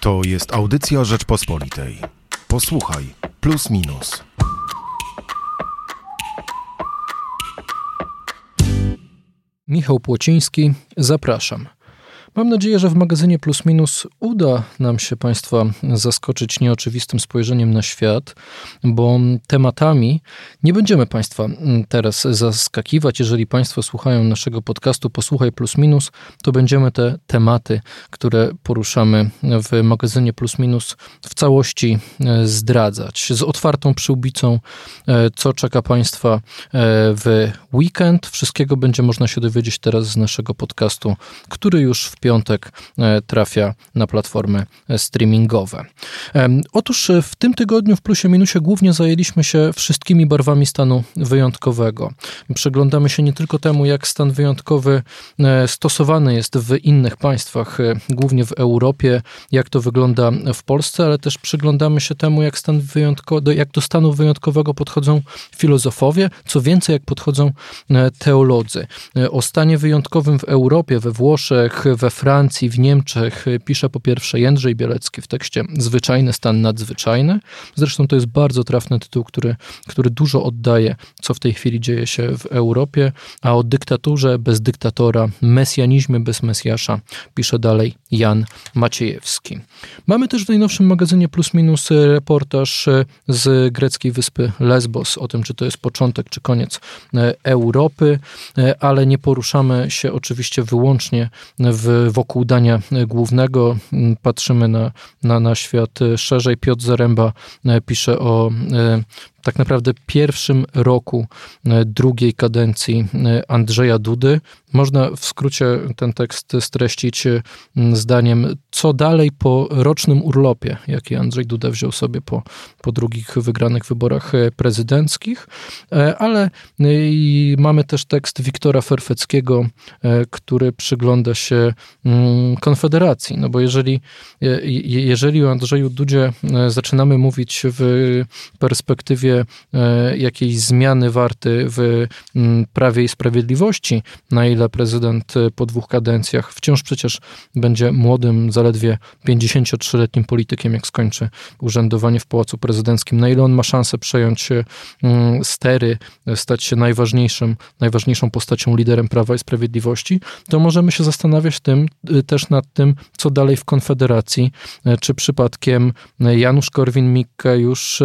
To jest audycja Rzeczpospolitej. Posłuchaj, plus minus. Michał Płociński, zapraszam. Mam nadzieję, że w magazynie Plus Minus uda nam się Państwa zaskoczyć nieoczywistym spojrzeniem na świat, bo tematami nie będziemy Państwa teraz zaskakiwać. Jeżeli Państwo słuchają naszego podcastu Posłuchaj Plus Minus, to będziemy te tematy, które poruszamy w magazynie Plus Minus w całości e, zdradzać. Z otwartą przyłbicą, e, co czeka Państwa e, w weekend. Wszystkiego będzie można się dowiedzieć teraz z naszego podcastu, który już w piątek e, trafia na platformy e, streamingowe. Otóż e, w tym tygodniu w Plusie Minusie głównie zajęliśmy się wszystkimi barwami stanu wyjątkowego. Przyglądamy się nie tylko temu, jak stan wyjątkowy stosowany jest w innych państwach, głównie w Europie, jak to wygląda w Polsce, ale też przyglądamy się temu, jak, stan wyjątko, jak do stanu wyjątkowego podchodzą filozofowie, co więcej, jak podchodzą teolodzy. O stanie wyjątkowym w Europie, we Włoszech, we Francji, w Niemczech pisze po pierwsze Jędrzej Bielecki w tekście Zwyczajny stan nadzwyczajny. Zresztą to jest bardzo trafny tytuł, który, który dużo oddaje, co w tej chwili dzieje się w Europie, a o dyktaturze bez dyktatora, mesjanizmie bez Mesjasza pisze dalej Jan Maciejewski. Mamy też w najnowszym magazynie Plus Minus reportaż z greckiej wyspy Lesbos o tym, czy to jest początek, czy koniec Europy, ale nie poruszamy się oczywiście wyłącznie w wokół dania głównego. Patrzymy na, na, na świat szerzej. Piotr Zaręba e, pisze o e, tak naprawdę pierwszym roku e, drugiej kadencji e, Andrzeja Dudy. Można w skrócie ten tekst streścić e, zdaniem, co dalej po rocznym urlopie, jaki Andrzej Duda wziął sobie po, po drugich wygranych wyborach prezydenckich, ale mamy też tekst Wiktora Ferfeckiego, który przygląda się Konfederacji, no bo jeżeli, jeżeli o Andrzeju Dudzie zaczynamy mówić w perspektywie E, jakiejś zmiany warty w mm, Prawie i Sprawiedliwości, na ile prezydent e, po dwóch kadencjach wciąż przecież będzie młodym, zaledwie 53-letnim politykiem, jak skończy urzędowanie w Pałacu Prezydenckim, na ile on ma szansę przejąć e, mm, stery, stać się najważniejszym, najważniejszą postacią liderem Prawa i Sprawiedliwości, to możemy się zastanawiać tym, też nad tym, co dalej w Konfederacji, czy przypadkiem Janusz Korwin-Mikke już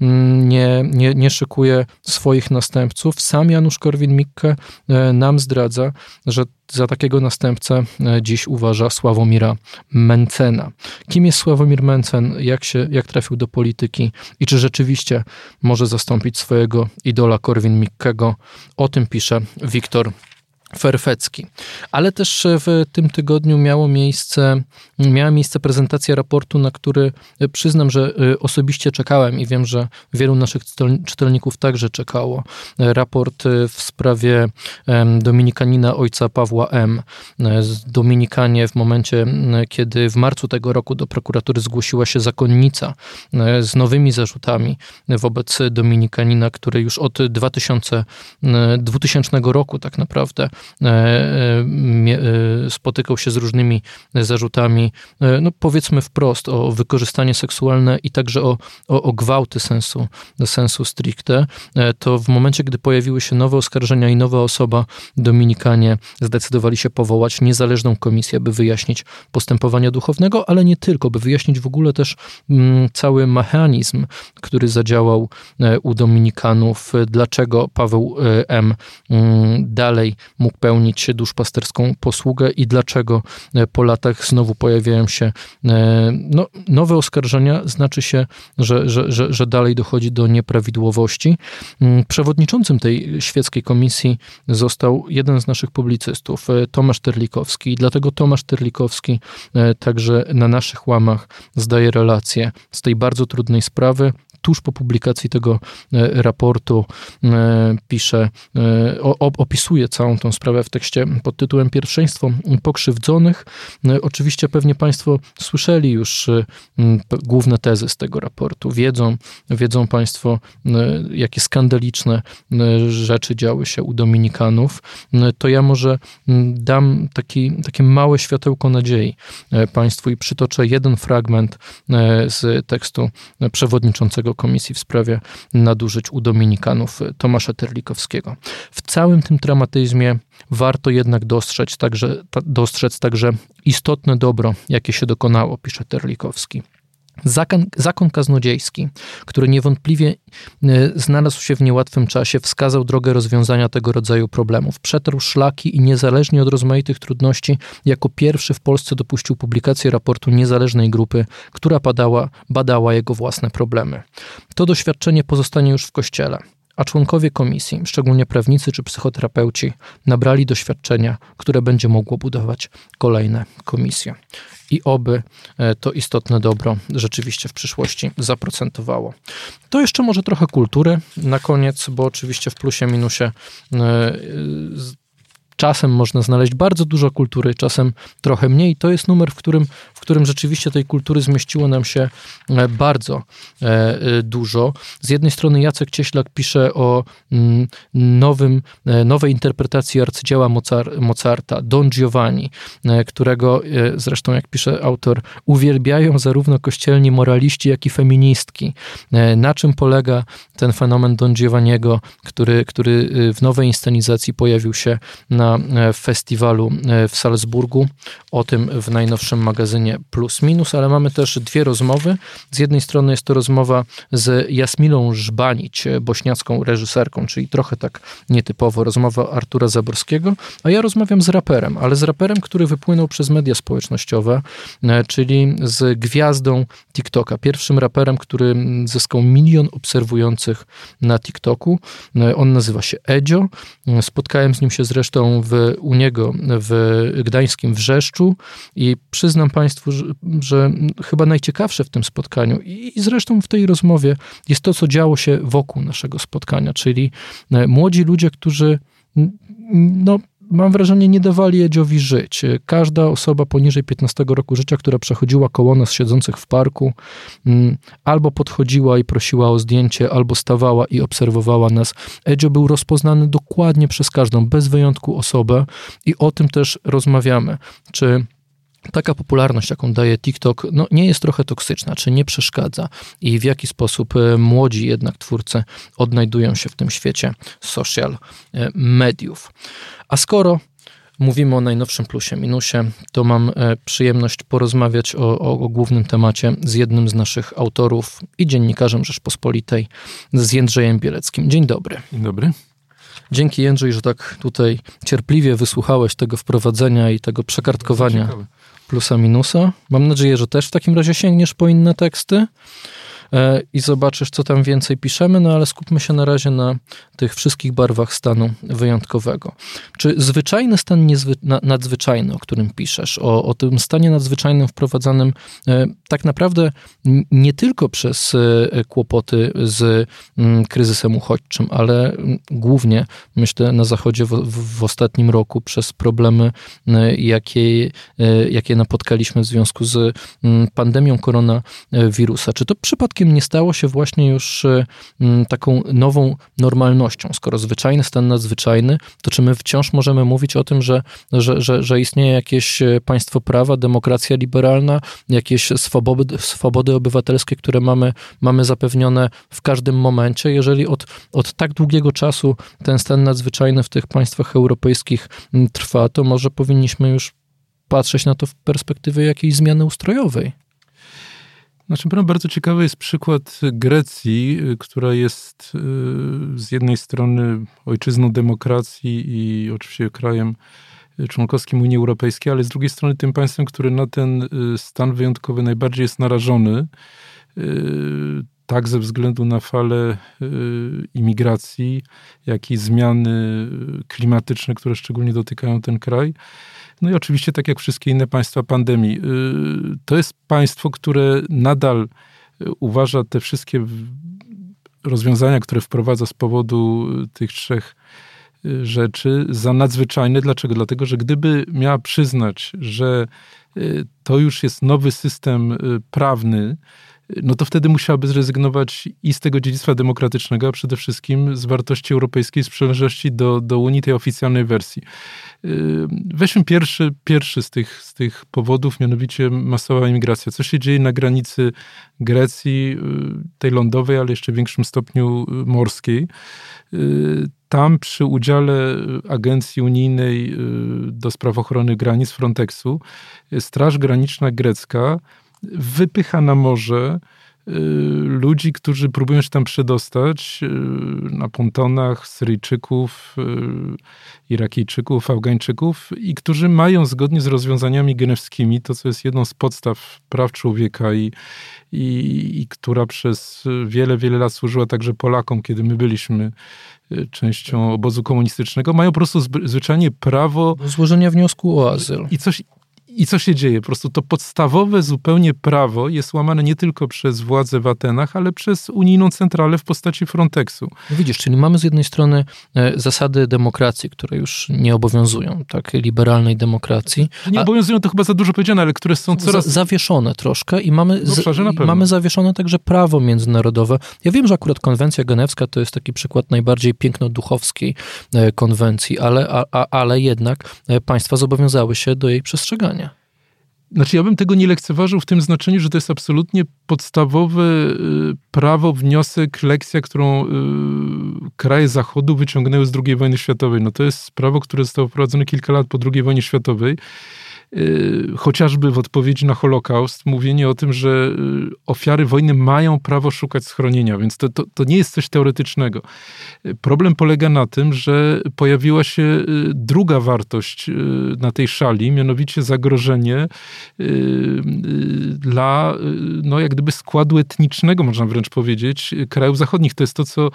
mm, nie nie, szykuje swoich następców. Sam Janusz Korwin-Mikke e, nam zdradza, że za takiego następcę e, dziś uważa Sławomira Mencena. Kim jest Sławomir Mencen? Jak, się, jak trafił do polityki? I czy rzeczywiście może zastąpić swojego idola Korwin-Mikkego? O tym pisze Wiktor Ferfecki. Ale też w tym tygodniu miało miejsce, miała miejsce prezentacja raportu, na który przyznam, że y, osobiście czekałem i wiem, że wielu naszych czytelników także czekało. Raport w sprawie Dominikanina ojca Pawła M. Dominikanie w momencie, kiedy w marcu tego roku do prokuratury zgłosiła się zakonnica z nowymi zarzutami wobec Dominikanina, który już od 2000, 2000 roku tak naprawdę E, e, e, spotykał się z różnymi zarzutami, no powiedzmy wprost, o wykorzystanie seksualne i także o, o, o gwałty sensu, sensu stricte, to w momencie, gdy pojawiły się nowe oskarżenia i nowa osoba, Dominikanie zdecydowali się powołać niezależną komisję, by wyjaśnić postępowania duchownego, ale nie tylko, by wyjaśnić w ogóle też mm, cały mechanizm, który zadziałał u Dominikanów, dlaczego Paweł M. Mm, dalej mógł pełnić duszpasterską posługę i dlaczego e, po latach znowu pojawiają się e, no, nowe oskarżenia, znaczy się, że, że, że, że dalej dochodzi do nieprawidłowości. Mm, przewodniczącym tej świeckiej komisji został jeden z naszych publicystów, e, Tomasz Terlikowski. I dlatego Tomasz Terlikowski także na naszych łamach zdaje relację z tej bardzo trudnej sprawy tuż po publikacji tego raportu pisze, opisuje całą tą sprawę w tekście pod tytułem Pierwszeństwo pokrzywdzonych. Oczywiście pewnie Państwo słyszeli już główne tezy z tego raportu. Wiedzą, wiedzą Państwo, jakie skandaliczne rzeczy działy się u Dominikanów. To ja może dam taki, takie małe światełko nadziei Państwu i przytoczę jeden fragment z tekstu przewodniczącego komisji w sprawie nadużyć u Dominikanów Tomasza Terlikowskiego. W całym tym dramatyzmie warto jednak dostrzec także, dostrzec także istotne dobro, jakie się dokonało, pisze Terlikowski. Zakon, zakon kaznodziejski, który niewątpliwie e, znalazł się w niełatwym czasie, wskazał drogę rozwiązania tego rodzaju problemów. Przetarł szlaki i niezależnie od rozmaitych trudności, jako pierwszy w Polsce dopuścił publikację raportu niezależnej grupy, która badała, badała jego własne problemy. To doświadczenie pozostanie już w Kościele a członkowie komisji, szczególnie prawnicy czy psychoterapeuci, nabrali doświadczenia, które będzie mogło budować kolejne komisje. I oby e, to istotne dobro rzeczywiście w przyszłości zaprocentowało. To jeszcze może trochę kultury na koniec, bo oczywiście w plusie, minusie e, czasem można znaleźć bardzo dużo kultury, czasem trochę mniej. To jest numer, w którym, w którym rzeczywiście tej kultury zmieściło nam się e, bardzo e, e, dużo. Z jednej strony Jacek Cieślak pisze o mm, nowym, nowej interpretacji arcydzieła Mozarta, Don Giovanni, którego zresztą, jak pisze autor, uwielbiają zarówno kościelni moraliści, jak i feministki. Na czym polega ten fenomen Don Giovanniego, który, który w nowej inscenizacji pojawił się na na e, festiwalu e, w Salzburgu. O tym w najnowszym magazynie Plus Minus, ale mamy też dwie rozmowy. Z jednej strony jest to rozmowa z Jasmilą Żbanić, e, bośniacką reżyserką, czyli trochę tak nietypowo rozmowa Artura Zaborskiego, a ja rozmawiam z raperem, ale z raperem, który wypłynął przez media społecznościowe, czyli z gwiazdą TikToka, pierwszym raperem, który zyskał milion obserwujących na TikToku. On nazywa się Edzio. Spotkałem z nim się zresztą w, u niego w gdańskim Wrzeszczu. I przyznam Państwu, że, że chyba najciekawsze w tym spotkaniu i, i zresztą w tej rozmowie jest to, co działo się wokół naszego spotkania, czyli e, młodzi ludzie, którzy no, mam wrażenie, nie dawali Edziowi żyć. Każda osoba poniżej 15 roku życia, która przechodziła koło nas siedzących w parku, mm, albo podchodziła i prosiła o zdjęcie, albo stawała i obserwowała nas. Edzio był rozpoznany dokładnie przez każdą, bez wyjątku osobę i o tym też rozmawiamy. Czy taka popularność, jaką daje TikTok, no, nie jest trochę toksyczna, czy nie przeszkadza i w jaki sposób e, młodzi jednak twórcy odnajdują się w tym świecie social e, mediów. A skoro mówimy o najnowszym plusie, minusie, to mam e, przyjemność porozmawiać o, o, o, głównym temacie z jednym z naszych autorów i dziennikarzem Rzeczpospolitej, z Jędrzejem Bieleckim. Dzień dobry. Dzień dobry. Dzięki Jędrzej, że tak tutaj cierpliwie wysłuchałeś tego wprowadzenia i tego przekartkowania plusa minusa. Mam nadzieję, że też w takim razie sięgniesz po inne teksty. E, i zobaczysz, co tam więcej piszemy, no ale skupmy się na razie na tych wszystkich barwach stanu wyjątkowego. Czy zwyczajny stan niezwy- nadzwyczajny, o którym piszesz, o, o tym stanie nadzwyczajnym wprowadzanym e, tak naprawdę nie tylko przez e, kłopoty z mm, kryzysem uchodźczym, ale mm, głównie, myślę, na Zachodzie w, w, ostatnim roku przez problemy, jakie, jakie napotkaliśmy w związku z mm, pandemią koronawirusa. Czy to przypadkiem przypadkiem nie stało się właśnie już e, taką nową normalnością? Skoro zwyczajny stan nadzwyczajny, to czy my wciąż możemy mówić o tym, że, że, że, że istnieje jakieś e, państwo prawa, demokracja liberalna, jakieś swobody, swobody obywatelskie, które mamy, mamy zapewnione w każdym momencie? Jeżeli od, od tak długiego czasu ten stan nadzwyczajny w tych państwach europejskich trwa, to może powinniśmy już patrzeć na to w perspektywie jakiejś zmiany ustrojowej. Znaczy, bardzo ciekawy jest przykład Grecji, y, która jest y, z jednej strony ojczyzną demokracji i oczywiście krajem y, członkowskim Unii Europejskiej, ale z drugiej strony tym państwem, który na ten stan wyjątkowy najbardziej jest narażony, tak ze względu na falę imigracji, jak i zmiany klimatyczne, które szczególnie dotykają ten kraj. No i oczywiście, tak jak wszystkie inne państwa pandemii, y, to jest państwo, które nadal y, uważa te wszystkie rozwiązania, które wprowadza z powodu tych trzech rzeczy za nadzwyczajne. Dlaczego? Dlatego, że gdyby miała przyznać, że to już jest nowy system prawny, no to wtedy musiałaby zrezygnować i z tego dziedzictwa demokratycznego, a przede wszystkim z wartości europejskiej, z przynależności do, do Unii, tej oficjalnej wersji. Yy, weźmy pierwszy, pierwszy z, tych, z tych powodów, mianowicie masowa imigracja. Co się dzieje na granicy Grecji, yy, tej lądowej, ale jeszcze w większym stopniu yy, morskiej. Tam przy udziale Agencji Unijnej do Spraw Ochrony Granic Frontexu Straż Graniczna Grecka wypycha na morze y, ludzi, którzy próbują się tam przedostać y, na pontonach Syryjczyków, y, Irakijczyków, Afgańczyków i którzy mają zgodnie z rozwiązaniami genewskimi, to co jest jedną z podstaw praw człowieka i, i, i która przez wiele, wiele lat służyła także Polakom, kiedy my byliśmy częścią obozu komunistycznego, mają po prostu zwyczajnie prawo... Do złożenia wniosku o azyl. I coś, i co się dzieje? Po prostu to podstawowe zupełnie prawo jest łamane nie tylko przez władze w Atenach, ale przez unijną centralę w postaci Frontexu. No widzisz, czyli mamy z jednej strony e, zasady demokracji, które już nie obowiązują, tak, liberalnej demokracji. Nie obowiązują to chyba za dużo powiedziane, ale które są coraz... Za, zawieszone troszkę i mamy, z, mamy zawieszone także prawo międzynarodowe. Ja wiem, że akurat konwencja genewska to jest taki przykład najbardziej piękno-duchowskiej e, konwencji, ale, a, a, ale jednak e, państwa zobowiązały się do jej przestrzegania. Znaczy, ja bym tego nie lekceważył w tym znaczeniu, że to jest absolutnie podstawowe y, prawo, wniosek, lekcja, którą y, kraje Zachodu wyciągnęły z II wojny światowej. No to jest prawo, które zostało wprowadzone kilka lat po II wojnie światowej chociażby w odpowiedzi na Holokaust, mówienie o tym, że y, ofiary wojny mają prawo szukać schronienia, więc to, to, to nie jest coś teoretycznego. Y, problem polega na tym, że pojawiła się druga wartość na tej szali, mianowicie zagrożenie dla, no jak gdyby składu etnicznego, można wręcz powiedzieć, krajów zachodnich. To jest to, co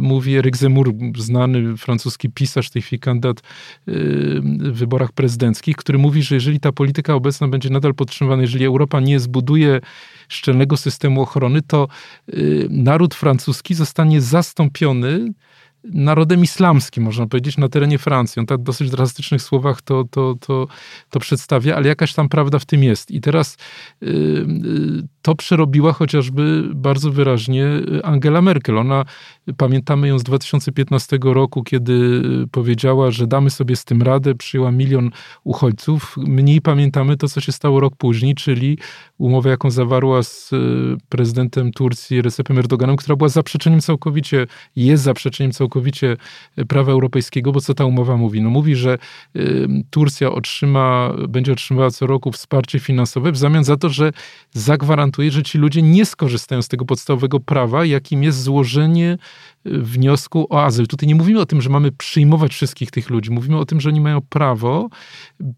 mówi Eric Zemmour, znany francuski pisarz, tej chwili kandydat w wyborach prezydenckich, który mówi, że jeżeli ta polityka obecna będzie nadal podtrzymywana, jeżeli Europa nie zbuduje szczelnego systemu ochrony, to y, naród francuski zostanie zastąpiony narodem islamskim, można powiedzieć, na terenie Francji. On tak w dosyć drastycznych słowach to, to, to, to przedstawia, ale jakaś tam prawda w tym jest. I teraz y, y, to przerobiła chociażby bardzo wyraźnie Angela Merkel. Ona, pamiętamy ją z 2015 roku, kiedy powiedziała, że damy sobie z tym radę, przyjęła milion uchodźców. Mniej pamiętamy to, co się stało rok później, czyli umowę, jaką zawarła z prezydentem Turcji Recepem Erdoganem, która była zaprzeczeniem całkowicie, jest zaprzeczeniem całkowicie prawa europejskiego, bo co ta umowa mówi? No mówi, że Turcja otrzyma, będzie otrzymywała co roku wsparcie finansowe w zamian za to, że zagwarantuje gwarantuje, że ci ludzie nie skorzystają z tego podstawowego prawa, jakim jest złożenie wniosku o azyl. Tutaj nie mówimy o tym, że mamy przyjmować wszystkich tych ludzi. Mówimy o tym, że oni mają prawo,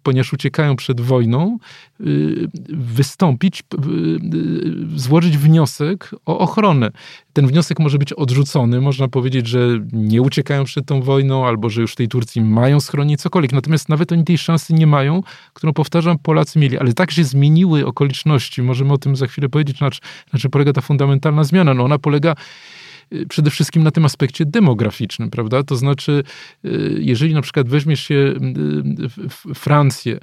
ponieważ uciekają przed wojną, y, wystąpić, y, złożyć wniosek o ochronę. Ten wniosek może być odrzucony. Można powiedzieć, że nie uciekają przed tą wojną, albo że już w tej Turcji mają schronienie, cokolwiek. Natomiast nawet oni tej szansy nie mają, którą, powtarzam, Polacy mieli. Ale tak się zmieniły okoliczności. Możemy o tym za chwilę powiedzieć, na, na czym polega ta fundamentalna zmiana. No ona polega Y, przede wszystkim na tym aspekcie demograficznym, prawda? To znaczy, y, jeżeli na przykład weźmiesz się y, Francję,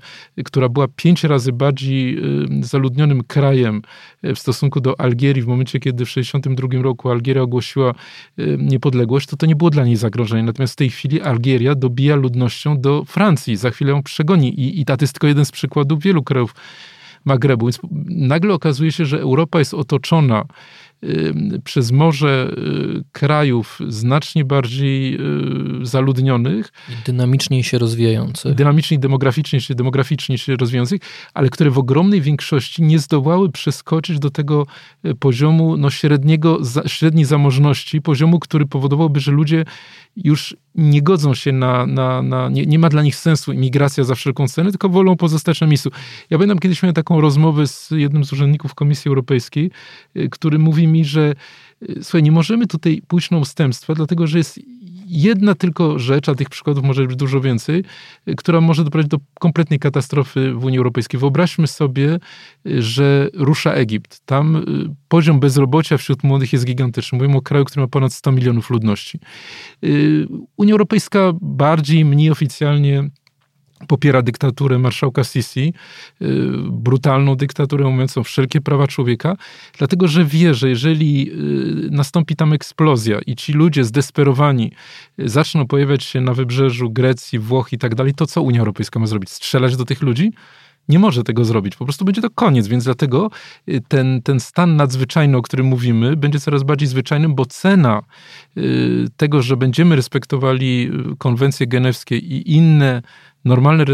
która była pięć razy bardziej zaludnionym krajem w stosunku do Algierii w momencie, kiedy w 1962 roku Algieria ogłosiła niepodległość, to to nie było dla niej zagrożenie. Natomiast w tej chwili Algieria dobija ludnością do Francji. Za chwilę ją przegoni. I, i to jest tylko jeden z przykładów wielu krajów Magrebu. Więc nagle okazuje się, że Europa jest otoczona przez morze y, krajów znacznie bardziej y, zaludnionych. I dynamiczniej się rozwijających. Dynamicznie, demograficznie się, demograficznie się rozwijających, ale które w ogromnej większości nie zdołały przeskoczyć do tego y, poziomu no, średniego, średniej zamożności, poziomu, który powodowałby, że ludzie już nie godzą się na, na, na nie, nie, ma dla nich sensu imigracja za wszelką cenę, tylko wolą pozostać na miejscu. Ja pamiętam kiedyś miałem taką rozmowę z jednym z urzędników Komisji Europejskiej, który mówi mi, że słuchaj, nie możemy tutaj pójść na ustępstwa, dlatego że jest jedna tylko rzecz, a tych przykładów może być dużo więcej, która może doprowadzić do kompletnej katastrofy w Unii Europejskiej. Wyobraźmy sobie, że rusza Egipt. Tam y, poziom bezrobocia wśród młodych jest gigantyczny. Mówimy o kraju, który ma ponad 100 milionów ludności. Y, Unia Europejska bardziej, mniej oficjalnie popiera dyktaturę marszałka Sisi, y, brutalną dyktaturę mówiącą wszelkie prawa człowieka, dlatego że wie, że jeżeli y, nastąpi tam eksplozja i ci ludzie zdesperowani y, zaczną pojawiać się na wybrzeżu Grecji, Włoch i tak dalej, to co Unia Europejska ma zrobić? Strzelać do tych ludzi? nie może tego zrobić. Po prostu będzie to koniec, więc dlatego ten, ten stan nadzwyczajny, o którym mówimy, będzie coraz bardziej zwyczajnym, bo cena tego, że będziemy respektowali konwencje genewskie i inne normalne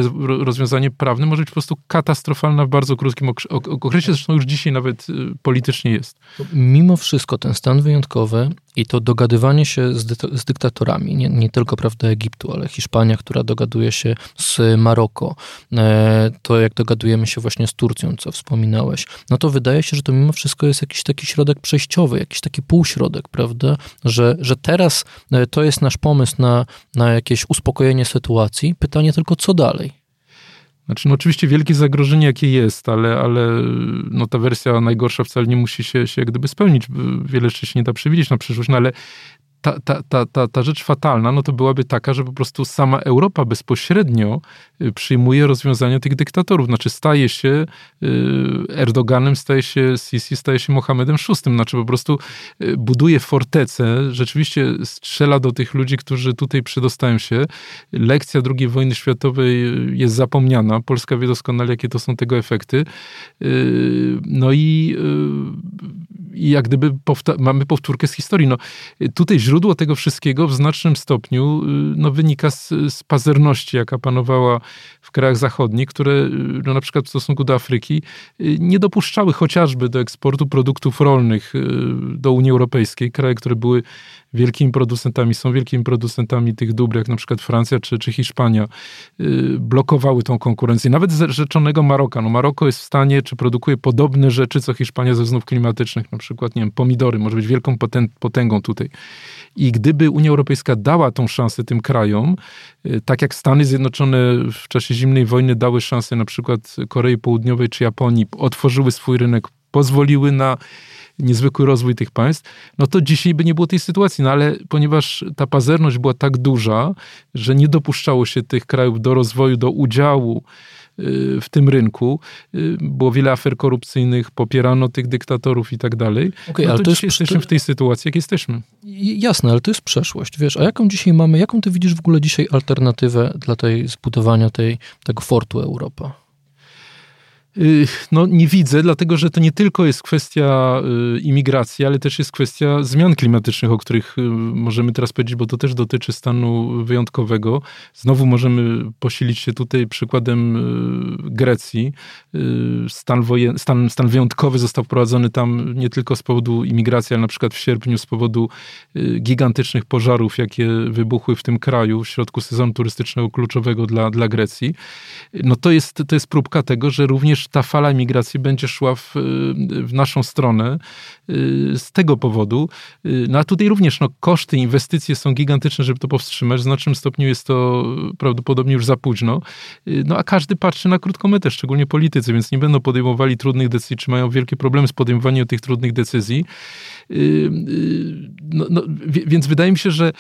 rozwiązanie prawne może być po prostu katastrofalne w bardzo krótkim okresie, zresztą już dzisiaj nawet y, politycznie jest. Mimo wszystko ten stan wyjątkowy i to dogadywanie się z, dy z dyktatorami, nie, nie, tylko prawda Egiptu, ale Hiszpania, która dogaduje się z Maroko, e, to jak dogadujemy się właśnie z Turcją, co wspominałeś, no to wydaje się, że to mimo wszystko jest jakiś taki środek przejściowy, jakiś taki półśrodek, prawda, że, że teraz e, to jest nasz pomysł na, na jakieś uspokojenie sytuacji. Pytanie tylko, co dalej? Znaczy, no oczywiście wielkie zagrożenie, jakie jest, ale, ale no ta wersja najgorsza wcale nie musi się, się jak gdyby spełnić. Wiele rzeczy się nie da przewidzieć na przyszłość, no ale ta, ta, ta, ta, ta rzecz fatalna, no to byłaby taka, że po prostu sama Europa bezpośrednio y, przyjmuje rozwiązania tych dyktatorów. Znaczy staje się y, Erdoganem, staje się Sisi, staje się Mohamedem VI. Znaczy po prostu y, buduje fortecę, rzeczywiście strzela do tych ludzi, którzy tutaj przedostają się. Lekcja II wojny światowej jest zapomniana. Polska wie doskonale, jakie to są tego efekty. No i, i jak gdyby powta- mamy powtórkę z historii. No, tutaj źródło tego wszystkiego w znacznym stopniu y, no, wynika z, z pazerności, jaka panowała w krajach zachodnich, które y, no, na przykład w stosunku do Afryki y, nie dopuszczały chociażby do eksportu produktów rolnych do Unii Europejskiej. Kraje, które były wielkimi producentami, są wielkimi producentami tych dóbr, jak na przykład Francja czy, czy Hiszpania, blokowały tą konkurencję. Nawet rzeczonego Maroka. No Maroko jest w stanie, czy produkuje podobne rzeczy, co Hiszpania ze względów klimatycznych, na przykład, nie wiem, pomidory, może być wielką potęgą tutaj. I gdyby Unia Europejska dała tą szansę tym krajom, y, tak jak Stany Zjednoczone w czasie zimnej wojny dały szansę na przykład Korei Południowej czy Japonii, otworzyły swój rynek, pozwoliły na niezwykły rozwój tych państw, no to dzisiaj by nie było tej sytuacji. No ale ponieważ ta pazerność była tak duża, że nie dopuszczało się tych krajów do rozwoju, do udziału w tym rynku. Y, było wiele afer korupcyjnych, popierano tych dyktatorów i tak dalej. Okay, no ale to jest, jesteśmy w tej sytuacji, jak jesteśmy. Jasne, ale to jest przeszłość. Wiesz, a jaką dzisiaj mamy, jaką ty widzisz w ogóle dzisiaj alternatywę dla tej zbudowania tej, tego fortu Europa? Y, no, nie widzę, dlatego że to nie tylko jest kwestia y, imigracji, ale też jest kwestia zmian klimatycznych, o których y, możemy teraz powiedzieć, bo to też dotyczy stanu wyjątkowego. Znowu możemy posilić się tutaj przykładem Grecji. Stan, wojen, stan, stan wyjątkowy został wprowadzony tam nie tylko z powodu imigracji, ale na przykład w sierpniu z powodu gigantycznych pożarów, jakie wybuchły w tym kraju w środku sezonu turystycznego kluczowego dla, dla Grecji. No to jest, to jest próbka tego, że również ta fala migracji będzie szła w, w naszą stronę y, z tego powodu. Y, no a tutaj również no, koszty, inwestycje są gigantyczne, żeby to powstrzymać. W znacznym stopniu jest to prawdopodobnie już za późno. Y, no a każdy patrzy na krótką metę, szczególnie politycy, więc nie będą podejmowali trudnych decyzji, czy mają wielkie problemy z podejmowaniem tych trudnych decyzji. No, no, więc wydaje mi się, że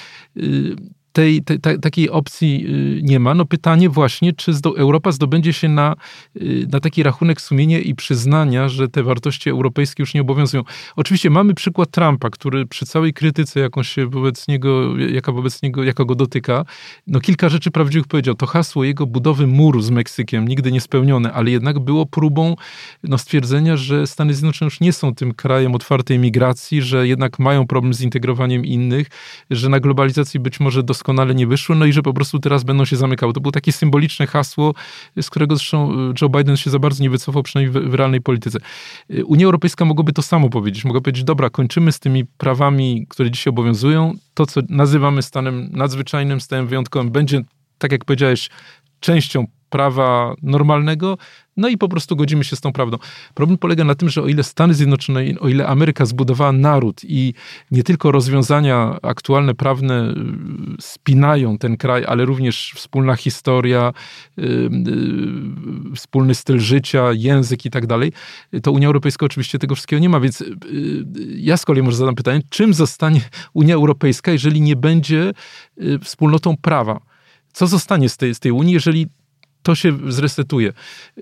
tej, tej, takiej opcji y, nie ma. No pytanie właśnie, czy Europa zdobędzie się na, y, na taki rachunek sumienia i przyznania, że te wartości europejskie już nie obowiązują. Oczywiście mamy przykład Trumpa, który przy całej krytyce, jaką się wobec niego, jaka wobec niego, jaka go dotyka, no kilka rzeczy prawdziwych powiedział. To hasło jego budowy muru z Meksykiem, nigdy nie spełnione, ale jednak było próbą no, stwierdzenia, że Stany Zjednoczone już nie są tym krajem otwartej migracji, że jednak mają problem z integrowaniem innych, że na globalizacji być może doskonale doskonale nie wyszły, no i że po prostu teraz będą się zamykały. To było takie symboliczne hasło, z którego zresztą e, Joe Biden się za bardzo nie wycofał, przynajmniej w, w realnej polityce. E, Unia Europejska mogłaby to samo powiedzieć. Mogła powiedzieć, dobra, kończymy z tymi prawami, które dzisiaj obowiązują. To, co nazywamy stanem nadzwyczajnym, stanem wyjątkowym, będzie, tak jak powiedziałeś, częścią prawa normalnego, no i po prostu godzimy się z tą prawdą. Problem polega na tym, że o ile Stany Zjednoczone, o ile Ameryka zbudowała naród i nie tylko rozwiązania aktualne, prawne y, spinają ten kraj, ale również wspólna historia, yy, yy, wspólny styl życia, język i tak dalej, to Unia Europejska oczywiście tego wszystkiego nie ma. Więc ja z kolei może zadam pytanie, czym zostanie Unia Europejska, jeżeli nie będzie y, wspólnotą prawa? Co zostanie z tej, z tej Unii, jeżeli to się zresetuje.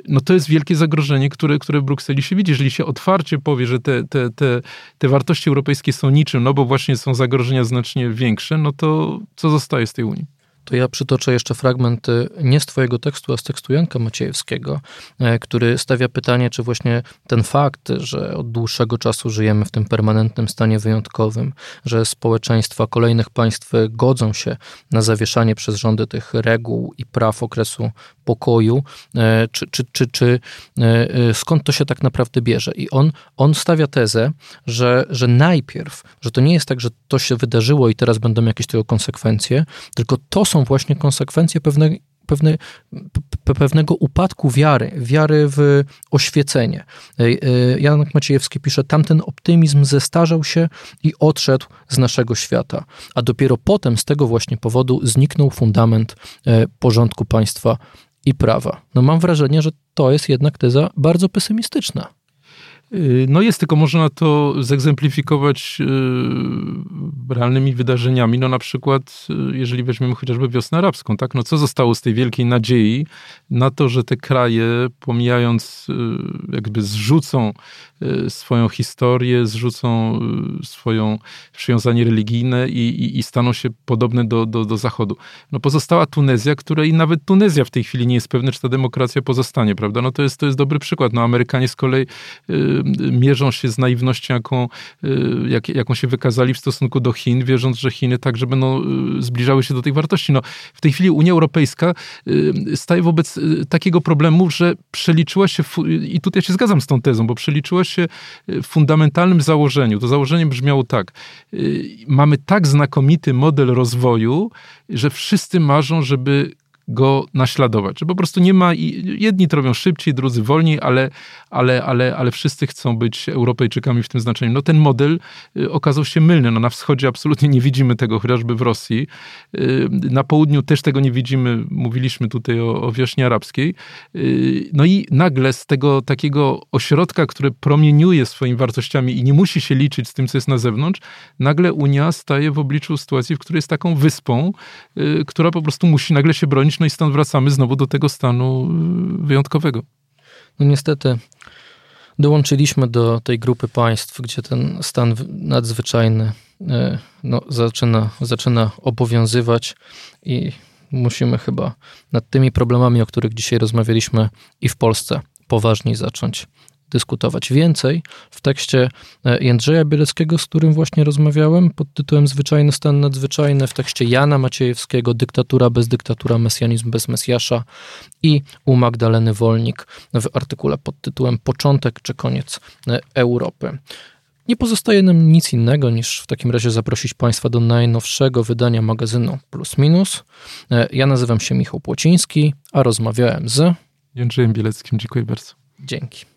No to jest wielkie zagrożenie, które, które w Brukseli się widzi. Jeżeli się otwarcie powie, że te, te, te, te wartości europejskie są niczym, no bo właśnie są zagrożenia znacznie większe, no to co zostaje z tej Unii? To ja przytoczę jeszcze fragment y, nie z Twojego tekstu, a z tekstu Janka Maciejewskiego, e, który stawia pytanie, czy właśnie ten fakt, że od dłuższego czasu żyjemy w tym permanentnym stanie wyjątkowym, że społeczeństwa kolejnych państw godzą się na zawieszanie przez rządy tych reguł i praw okresu pokoju, e, czy, czy, czy, czy e, skąd to się tak naprawdę bierze. I on, on stawia tezę, że, że najpierw, że to nie jest tak, że to się wydarzyło i teraz będą jakieś tego konsekwencje, tylko to są są właśnie konsekwencje pewne, pewne, pewnego upadku wiary, wiary w oświecenie. E, e, Janek Maciejewski pisze, tamten optymizm zestarzał się i odszedł z naszego świata, a dopiero potem z tego właśnie powodu zniknął fundament e, porządku państwa i prawa. No mam wrażenie, że to jest jednak teza bardzo pesymistyczna. Y, no jest, tylko można to zegzemplifikować y, realnymi wydarzeniami. No na przykład, y, jeżeli weźmiemy chociażby wiosnę arabską, tak? No co zostało z tej wielkiej nadziei na to, że te kraje, pomijając, jakby zrzucą swoją historię, zrzucą swoją przywiązanie religijne i, i, i staną się podobne do, do, do Zachodu. No pozostała Tunezja, której nawet Tunezja w tej chwili nie jest pewna, czy ta demokracja pozostanie, prawda? No to jest, to jest dobry przykład. No Amerykanie z kolei mierzą się z naiwnością, jaką, y, jak, jaką się wykazali w stosunku do Chin, wierząc, że Chiny także będą y, zbliżały się do tych wartości. No, w tej chwili Unia Europejska y, staje wobec takiego problemu, że przeliczyła się, i tutaj się zgadzam z tą tezą, bo przeliczyła się w fundamentalnym założeniu. To założenie brzmiało tak. Mamy tak znakomity model rozwoju, że wszyscy marzą, żeby go naśladować. Że po prostu nie ma, jedni to robią szybciej, drudzy wolniej, ale, ale, ale, ale wszyscy chcą być Europejczykami w tym znaczeniu. No ten model y, okazał się mylny. No na wschodzie absolutnie nie widzimy tego, chociażby w Rosji. Y, na południu też tego nie widzimy. Mówiliśmy tutaj o, o wiośnie arabskiej. Y, no i nagle z tego takiego ośrodka, który promieniuje swoimi wartościami i nie musi się liczyć z tym, co jest na zewnątrz, nagle Unia staje w obliczu sytuacji, w której jest taką wyspą, która po prostu musi nagle się bronić no i stąd wracamy znowu do tego stanu y, wyjątkowego. No niestety dołączyliśmy do tej grupy państw, gdzie ten stan nadzwyczajny y, no, zaczyna, zaczyna obowiązywać i musimy chyba nad tymi problemami, o których dzisiaj rozmawialiśmy i w Polsce poważniej zacząć dyskutować więcej w tekście e, Jędrzeja Bieleckiego, z którym właśnie rozmawiałem, pod tytułem Zwyczajny stan nadzwyczajny, w tekście Jana Maciejewskiego Dyktatura bez dyktatura, Mesjanizm bez Mesjasza i u Magdaleny Wolnik w artykule pod tytułem Początek czy koniec e, Europy. Nie pozostaje nam nic innego niż w takim razie zaprosić Państwa do najnowszego wydania magazynu Plus Minus. E, ja nazywam się Michał Płociński, a rozmawiałem z Jędrzejem Bieleckim. Dziękuję bardzo. Dzięki.